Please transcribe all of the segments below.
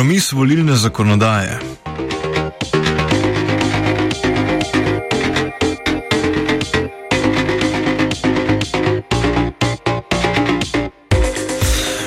Kompromis volilne zakonodaje.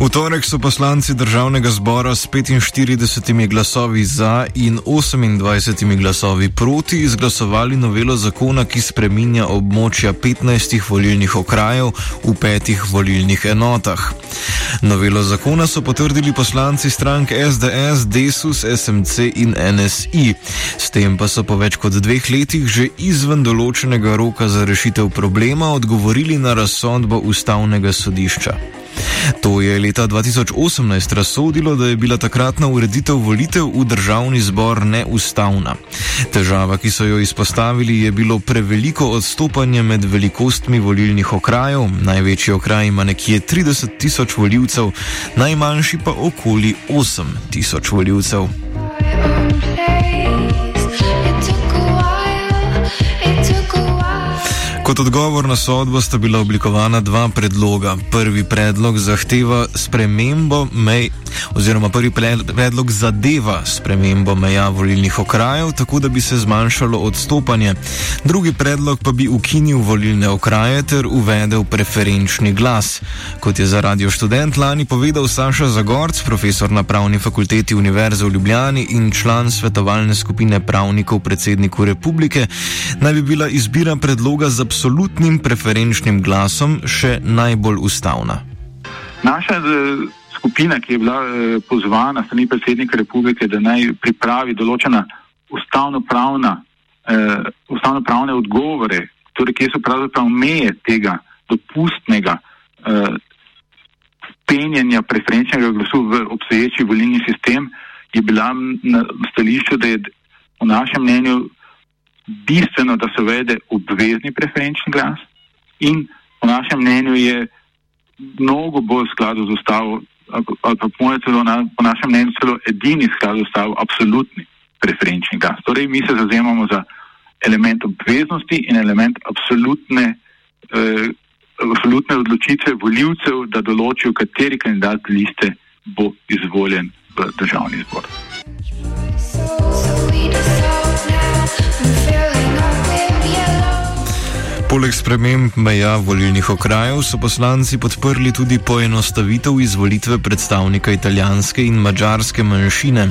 V torek so poslanci državnega zbora s 45 glasovi za in 28 glasovi proti izglasovali novelo zakona, ki spreminja območja 15 volilnih okrajev v petih volilnih enotah. Novelo zakona so potrdili poslanci strank SDS, Desus, SMC in NSI. S tem pa so po več kot dveh letih že izven določenega roka za rešitev problema odgovorili na razsodbo ustavnega sodišča. To je leta 2018 razsodilo, da je bila takratna ureditev volitev v državni zbor neustavna. Težava, ki so jo izpostavili, je bilo preveliko odstopanje med velikostmi volilnih okrajev. Največji okraj ima nekje 30 tisoč voljivcev, najmanjši pa okoli 8 tisoč voljivcev. Kot odgovor na sodbo sta bila oblikovana dva predloga. Prvi predlog zahteva spremembo mej, oziroma prvi predlog zadeva spremembo meja volilnih okrajev, tako da bi se zmanjšalo odstopanje. Drugi predlog pa bi ukinil volilne okraje ter uvedel preferenčni glas. Kot je za radio študent lani povedal Saša Zagorc, profesor na pravni fakulteti Univerze v Ljubljani in član svetovalne skupine pravnikov predsedniku republike, naj bi bila izbira predloga za absolutnim preferenčnim glasom še najbolj ustavna. Naša skupina, ki je bila pozvana strani predsednika republike, da naj pripravi določena ustavno-pravna, eh, ustavno-pravne odgovore, torej kje so pravzaprav meje tega dopustnega eh, penjanja preferenčnega glasu v obstoječi volilni sistem, je bila na stališču, da je v našem mnenju bistveno, da se uvede obvezni preferenčni glas in po našem mnenju je mnogo bolj skladu z ustavo, ali pa po, celo, na, po našem mnenju celo edini sklad z ustavo, absolutni preferenčni glas. Torej, mi se zazemamo za element obveznosti in element absolutne, eh, absolutne odločitve voljivcev, da določijo, kateri kandidat liste bo izvoljen v državni zbor. Poleg sprememb meja volilnih okrajev so poslanci podprli tudi poenostavitev izvolitve predstavnika italijanske in mađarske manjšine.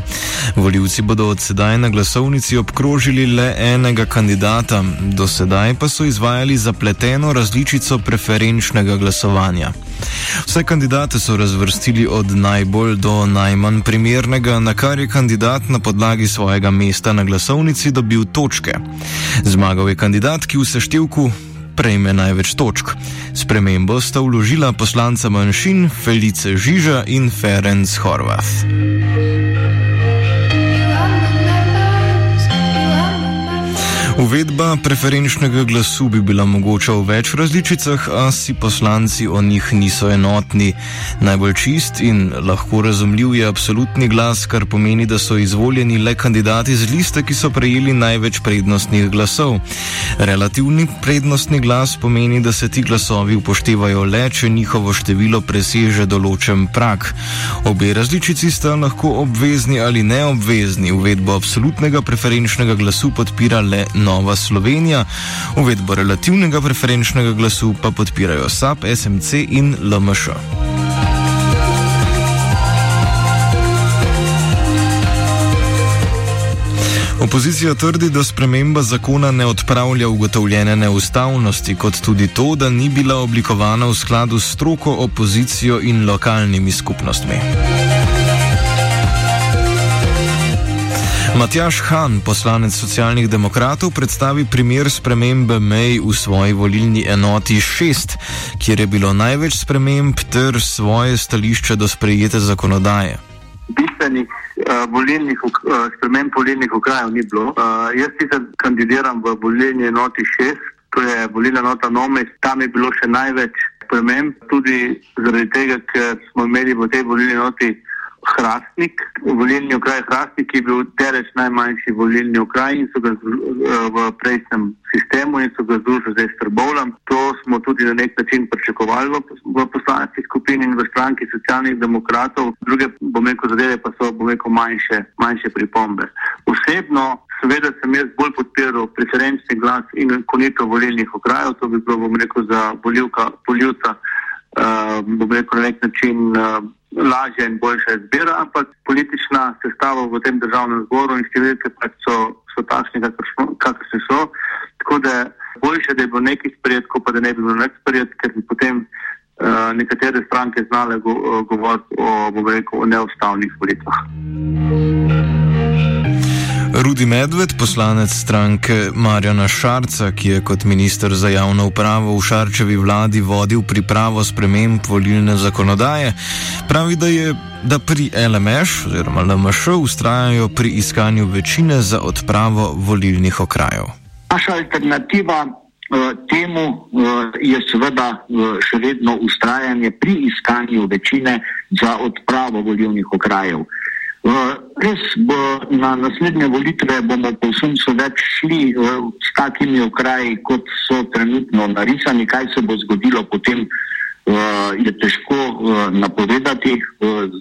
Voljivci bodo od sedaj na glasovnici obkrožili le enega kandidata, do sedaj pa so izvajali zapleteno različico preferenčnega glasovanja. Vse kandidate so razvrstili od najbolj do najmanj primernega, na kar je kandidat na podlagi svojega mesta na glasovnici dobil točke. Zmagal je kandidat, ki v seštevku prejme največ točk. Spremembo sta vložila poslanca manjšin Felice Žiža in Ferenc Horvath. Uvedba preferenčnega glasu bi bila mogoča v več različicah, a si poslanci o njih niso enotni. Najbolj čist in lahko razumljiv je absolutni glas, kar pomeni, da so izvoljeni le kandidati z liste, ki so prejeli največ prednostnih glasov. Relativni prednostni glas pomeni, da se ti glasovi upoštevajo le, če njihovo število preseže določen prak. Obe različici sta lahko obvezni ali neobvezni. Uvedbo absolutnega preferenčnega glasu podpira le Nova Slovenija, uvedbo relativnega preferenčnega glasu pa podpirajo SAP, SMC in LMŠ. Opozicija trdi, da sprememba zakona ne odpravlja ugotovljene neustavnosti, kot tudi to, da ni bila oblikovana v skladu s stroko, opozicijo in lokalnimi skupnostmi. Matjaš Han, poslanec socialnih demokratov, predstavi primer spremembe mej v svoji volilni enoti 6, kjer je bilo največ sprememb ter svoje stališče do sprejete zakonodaje. Bistvenih uh, volilnih, uh, sprememb volilnih okrajev ni bilo. Uh, jaz sicer kandidiram v volilni enoti 6, to je volilna enota Nomes, tam je bilo še največ sprememb, tudi zaradi tega, ker smo imeli v tej volilni enoti. Hrastnik, volilni okraj Hrastnik je bil tereč najmanjši volilni okraj in so ga v prejšnjem sistemu in so ga združili zdaj s Trbovlem. To smo tudi na nek način pričakovali v, v poslanski skupini in v stranki socialnih demokratov. Druge, bom rekel, zadeve pa so, bom rekel, manjše, manjše pripombe. Osebno, seveda sem jaz bolj podpiral preferenčni glas in konito volilnih okrajev, to bi bilo, bom rekel, za voljivka, voljivca, uh, bom rekel, na nek način. Uh, lažja in boljša izbira, ampak politična sestava v tem državnem zboru in številke pač so, so takšne, kakršne so. Tako da boljše, da je bilo nekaj sprejet, kot pa da ne bi bilo nekaj sprejet, ker bi potem uh, nekatere stranke znale go, uh, govoriti o, o neustavnih volitvah. Rudi Medved, poslanec stranke Marjana Šarca, ki je kot minister za javno upravo v Šarčevi vladi vodil pripravo sprememb volilne zakonodaje, pravi, da je da pri LMŠ oziroma LMŠ ustrajajo pri iskanju večine za odpravo volilnih okrajev. Naša alternativa uh, temu uh, je seveda uh, še vedno ustrajanje pri iskanju večine za odpravo volilnih okrajev. Res bo na naslednje volitve bomo povsem so več šli s takimi okraji, kot so trenutno narisani. Kaj se bo zgodilo potem, je težko napovedati.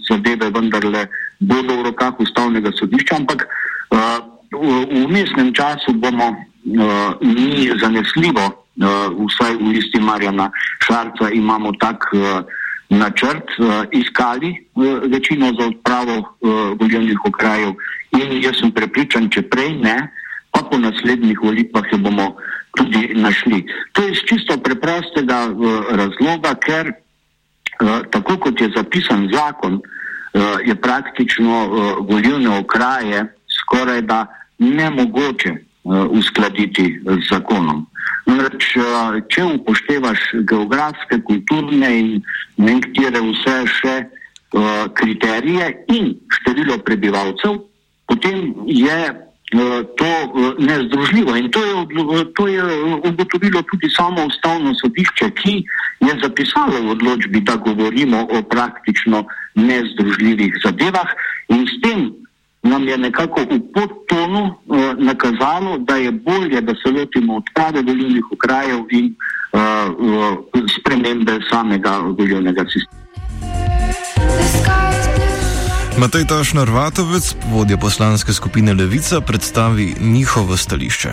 Zadeve vendarle bodo v rokah ustavnega sodišča, ampak v umestnem času bomo mi zanesljivo, vsaj v listi Marjana Šarca imamo tak načrt uh, iskali uh, večino za odpravo uh, volilnih okrajev in jaz sem prepričan, če prej ne, pa po naslednjih volitvah jo bomo tudi našli. To je iz čisto preprostega uh, razloga, ker uh, tako kot je zapisan zakon, uh, je praktično uh, volilne okraje skoraj da nemogoče uh, uskladiti z zakonom. Namreč, eh, če upoštevaš geografske, kulturne in nekatere vse še uh, kriterije in število prebivalcev, potem je uh, to uh, nezdružljivo. In to je, to je ugotovilo tudi samo ustavno sodišče, ki je zapisalo v odločbi, da govorimo o praktično nezdružljivih zadevah in s tem nam je nekako v podtonu uh, nakazalo, da je bolje, da se lotimo odprave volilnih okrajev in uh, uh, spremembe samega volilnega sistema. Matej Tašnar Vatovec, vodja poslanske skupine Levica, predstavi njihovo stališče.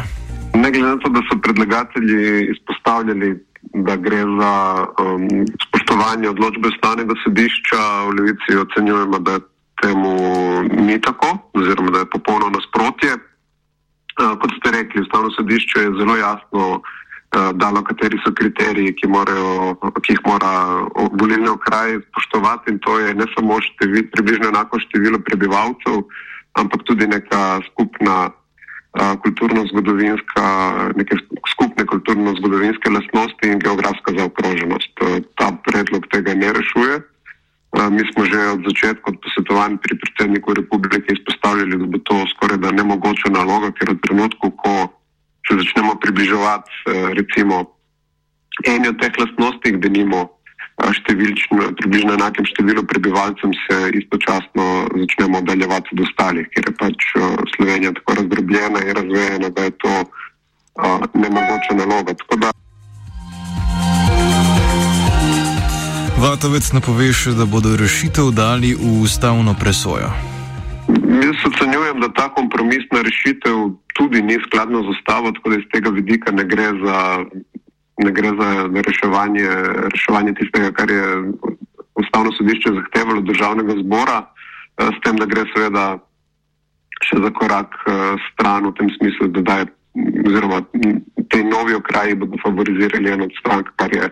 Ne glede na to, da so predlagatelji izpostavljali, da gre za um, spoštovanje odločbe stanega sodišča, v Levici ocenjujemo, da je temu ni tako, oziroma da je popolno nasprotje. Uh, kot ste rekli, ustavno sodišče je zelo jasno uh, dalo, kateri so kriteriji, ki, morajo, ki jih mora volilni okraj spoštovati in to je ne samo števil, približno enako število prebivalcev, ampak tudi neka skupna uh, kulturno-zgodovinska, neke skupne kulturno-zgodovinske lastnosti in geografska zaokroženost. Ta predlog tega ne rešuje. Mi smo že od začetka, od posvetovanj pri predsedniku republike, izpostavljali, da bo to skoraj da nemogoča naloga, ker v trenutku, ko se začnemo približevati recimo eni od teh lastnosti, da nimo številčno, približno enakem številu prebivalcem, se istočasno začnemo oddaljevati od ostalih, ker je pač Slovenija tako razdrobljena in razvejena, da je to nemogoča naloga. Vatovec napoveš, da bodo rešitev dali v ustavno presojo. Jaz ocenjujem, da ta kompromisna rešitev tudi ni skladna z ustavo, tako da iz tega vidika ne gre za, ne gre za reševanje, reševanje tistega, kar je ustavno sodišče zahtevalo državnega zbora, s tem, da gre seveda še za korak uh, stran v tem smislu, da daje, oziroma te novi okraji bodo favorizirali eno od strank, kar je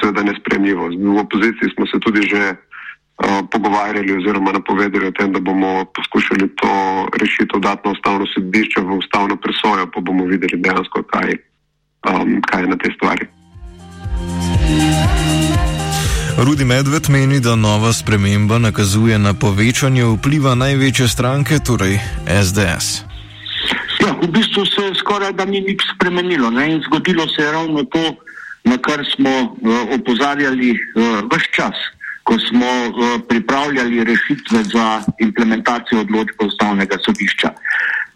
seveda nespremljivo. V opoziciji smo se tudi že uh, pogovarjali oziroma napovedali o tem, da bomo poskušali to rešitev dati na ustavno sodišče v ustavno presojo, pa bomo videli dejansko, kaj, um, kaj je na tej stvari. Rudi Medved meni, da nova sprememba nakazuje na povečanje vpliva največje stranke, torej SDS. Ja, v bistvu se skoraj da ni nič spremenilo ne? in zgodilo se je ravno to, na kar smo uh, opozarjali uh, vse čas, ko smo uh, pripravljali rešitve za implementacijo odločbe ustavnega sodišča.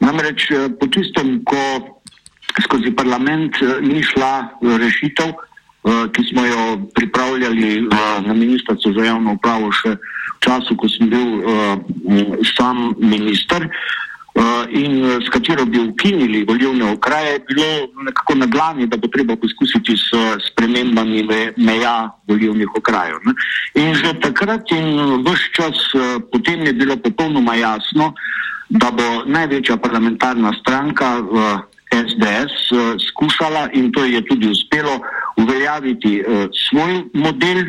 Namreč uh, po tistem, ko skozi parlament uh, ni šla uh, rešitev, uh, ki smo jo pripravljali uh, na Ministrstvu za javno upravo še v času, ko sem bil uh, sam minister. In s katero bi ukinili volilne okraje, je bilo nekako na dlani, da bo treba poskusiti s spremembami meja volilnih okrajev. Ne? In že takrat in vse čas uh, potem je bilo popolnoma jasno, da bo največja parlamentarna stranka uh, SDS skušala in to je tudi uspelo uveljaviti svoj model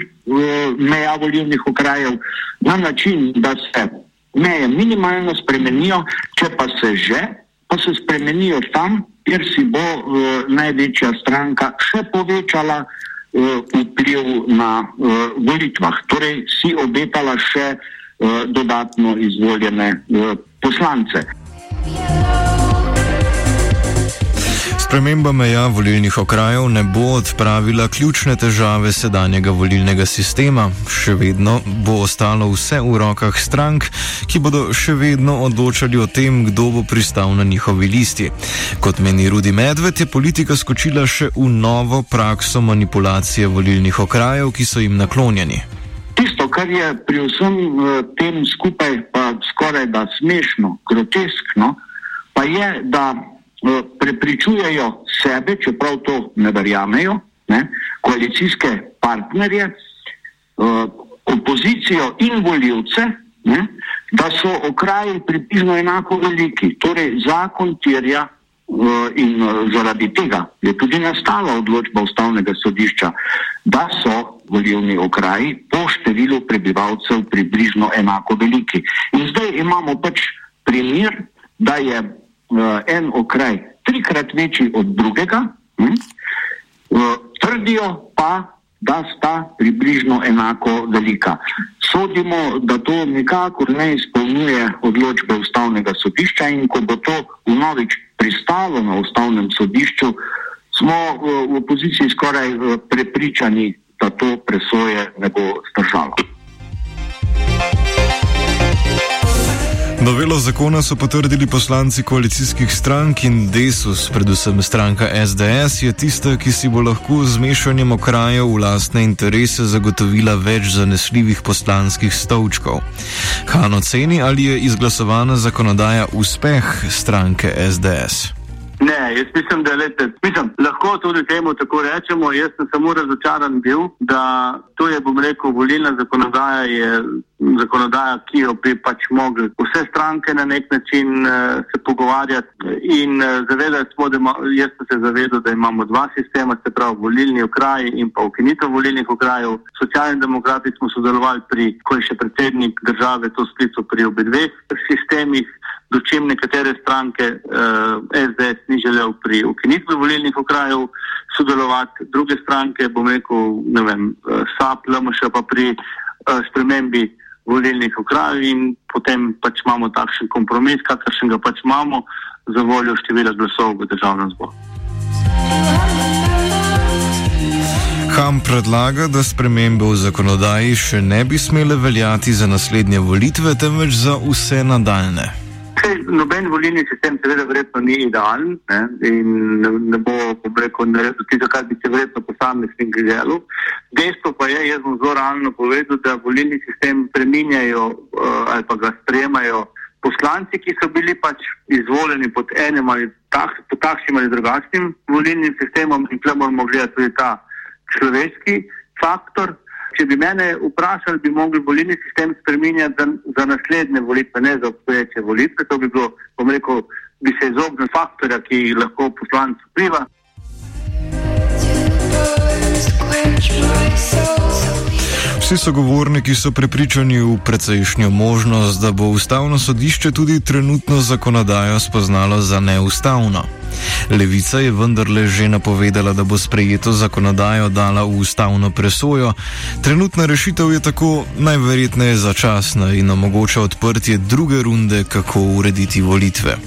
meja volilnih okrajev na način, da se meje minimalno spremenijo, če pa se že, pa se spremenijo tam, kjer si bo uh, največja stranka še povečala uh, vpliv na uh, volitvah, torej si obetala še uh, dodatno izvoljene uh, poslance. Sprememba meja volilnih okrajev ne bo odpravila ključne težave sedanjega volilnega sistema. Še vedno bo ostalo vse v rokah strank, ki bodo še vedno odločali o tem, kdo bo pristal na njihovi listi. Kot meni Rudi Medved, je politika skočila še v novo prakso manipulacije volilnih okrajev, ki so jim naklonjeni. Tisto, kar je pri vsem tem skupaj pa skoraj da smešno, groteskno, pa je, da prepričujejo sebe, čeprav to ne verjamejo, ne, koalicijske partnerje, opozicijo in voljivce, ne, da so okraji približno enako veliki. Torej, zakon terja in zaradi tega je tudi nastala odločba ustavnega sodišča, da so volilni okraji po številu prebivalcev približno enako veliki. In zdaj imamo pač primer, da je en okraj trikrat večji od drugega, hm? uh, trdijo pa, da sta približno enako velika. Sodimo, da to nikakor ne izpolnjuje odločbe ustavnega sodišča in ko bo to vnovič pristalo na ustavnem sodišču, smo uh, v opoziciji skoraj uh, prepričani, da to presoje ne bo zdržalo. Novelo zakona so potrdili poslanci koalicijskih strank in Desus, predvsem stranka SDS, je tista, ki si bo lahko z mešanjem okrajev v lastne interese zagotovila več zanesljivih poslanskih stolčkov. Han oceni, ali je izglasovana zakonodaja uspeh stranke SDS. Ne, jaz mislim, da lete, mislim, lahko tudi temu tako rečemo. Jaz sem samo razočaran bil, da to je, bom rekel, volilna zakonodaja, je zakonodaja, ki jo bi pač mogli vse stranke na nek način uh, se pogovarjati in uh, zavedati smo, da ima, jaz sem se zavedal, da imamo dva sistema, se pravi volilni okraji in pa ukinitev volilnih okrajev. Socialni demokrati smo sodelovali pri, ko je še predsednik države to sklical pri obe dveh sistemih dočim nekatere stranke uh, SDS ni želel pri ukinitvi volilnih okrajev sodelovati, druge stranke, bom rekel, ne vem, uh, SAP, LMŠ pa pri uh, spremembi volilnih okrajev in potem pač imamo takšen kompromis, kakršen ga pač imamo za voljo števila glasov v državnem zboru. Ham predlaga, da spremembe v zakonodaji še ne bi smele veljati za naslednje volitve, temveč za vse nadaljne. Noben volilni sistem, seveda, verjetno ni idealen ne, in ne, ne bo, bom rekel, naredil tisto, kar bi se verjetno posameznik želel. Dejstvo pa je, jaz bom zelo realno povedal, da volilni sistem preminjajo uh, ali pa ga sprejemajo poslanci, ki so bili pač izvoljeni pod enim ali tak, pod takšnim ali drugačnim volilnim sistemom in tukaj moramo gledati tudi ta človeški faktor. Če bi mene vprašali, bi mogli volilni sistem spremenjati za, za naslednje volitve, ne za obstoječe volitve. To bi bilo, bom rekel, bi se izognil faktorja, ki lahko poslanec vpliva. Vsi sogovorniki so prepričani v precejšnjo možnost, da bo ustavno sodišče tudi trenutno zakonodajo spoznalo za neustavno. Levica je vendarle že napovedala, da bo sprejeto zakonodajo dala v ustavno presojo. Trenutna rešitev je tako najverjetneje začasna in omogoča odprtje druge runde, kako urediti volitve.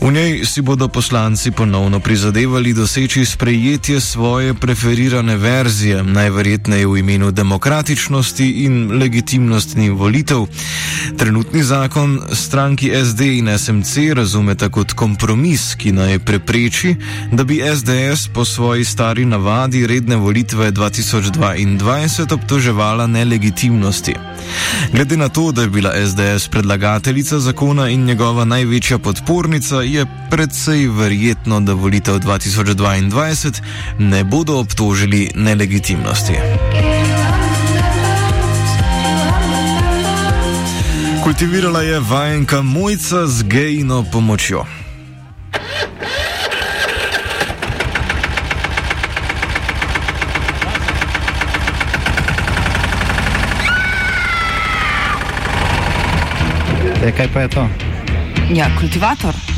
V njej si bodo poslanci ponovno prizadevali doseči sprejetje svoje preferirane verzije, najverjetneje v imenu demokratičnosti in legitimnosti volitev. Trenutni zakon stranki SD in SMC razumeta kot kompromis, ki naj prepreči, da bi SDS po svoji stari navadi redne volitve 2022 obtoževala nelegitimnosti. Glede na to, da je bila SDS predlagateljica zakona in njegova največja podpornica, je predvsej verjetno, da volitev 2022 ne bodo obtožili nelegitimnosti. Kultivirala je vajenka Mojca z gejno pomočjo. E, kaj pa je to? Ja, kultivator.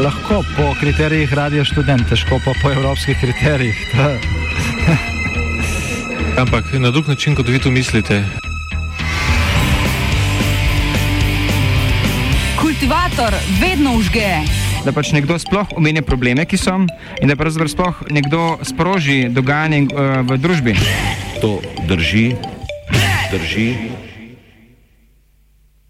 Lahko po kriterijih radio študent, težko pa po evropskih kriterijih. Ampak na drug način, kot vi to mislite. Kultivator vedno užge. Da pač nekdo sploh omenja probleme, ki so, in da pravzaprav sploh nekdo sproži dogajanje uh, v družbi. To drži, drži.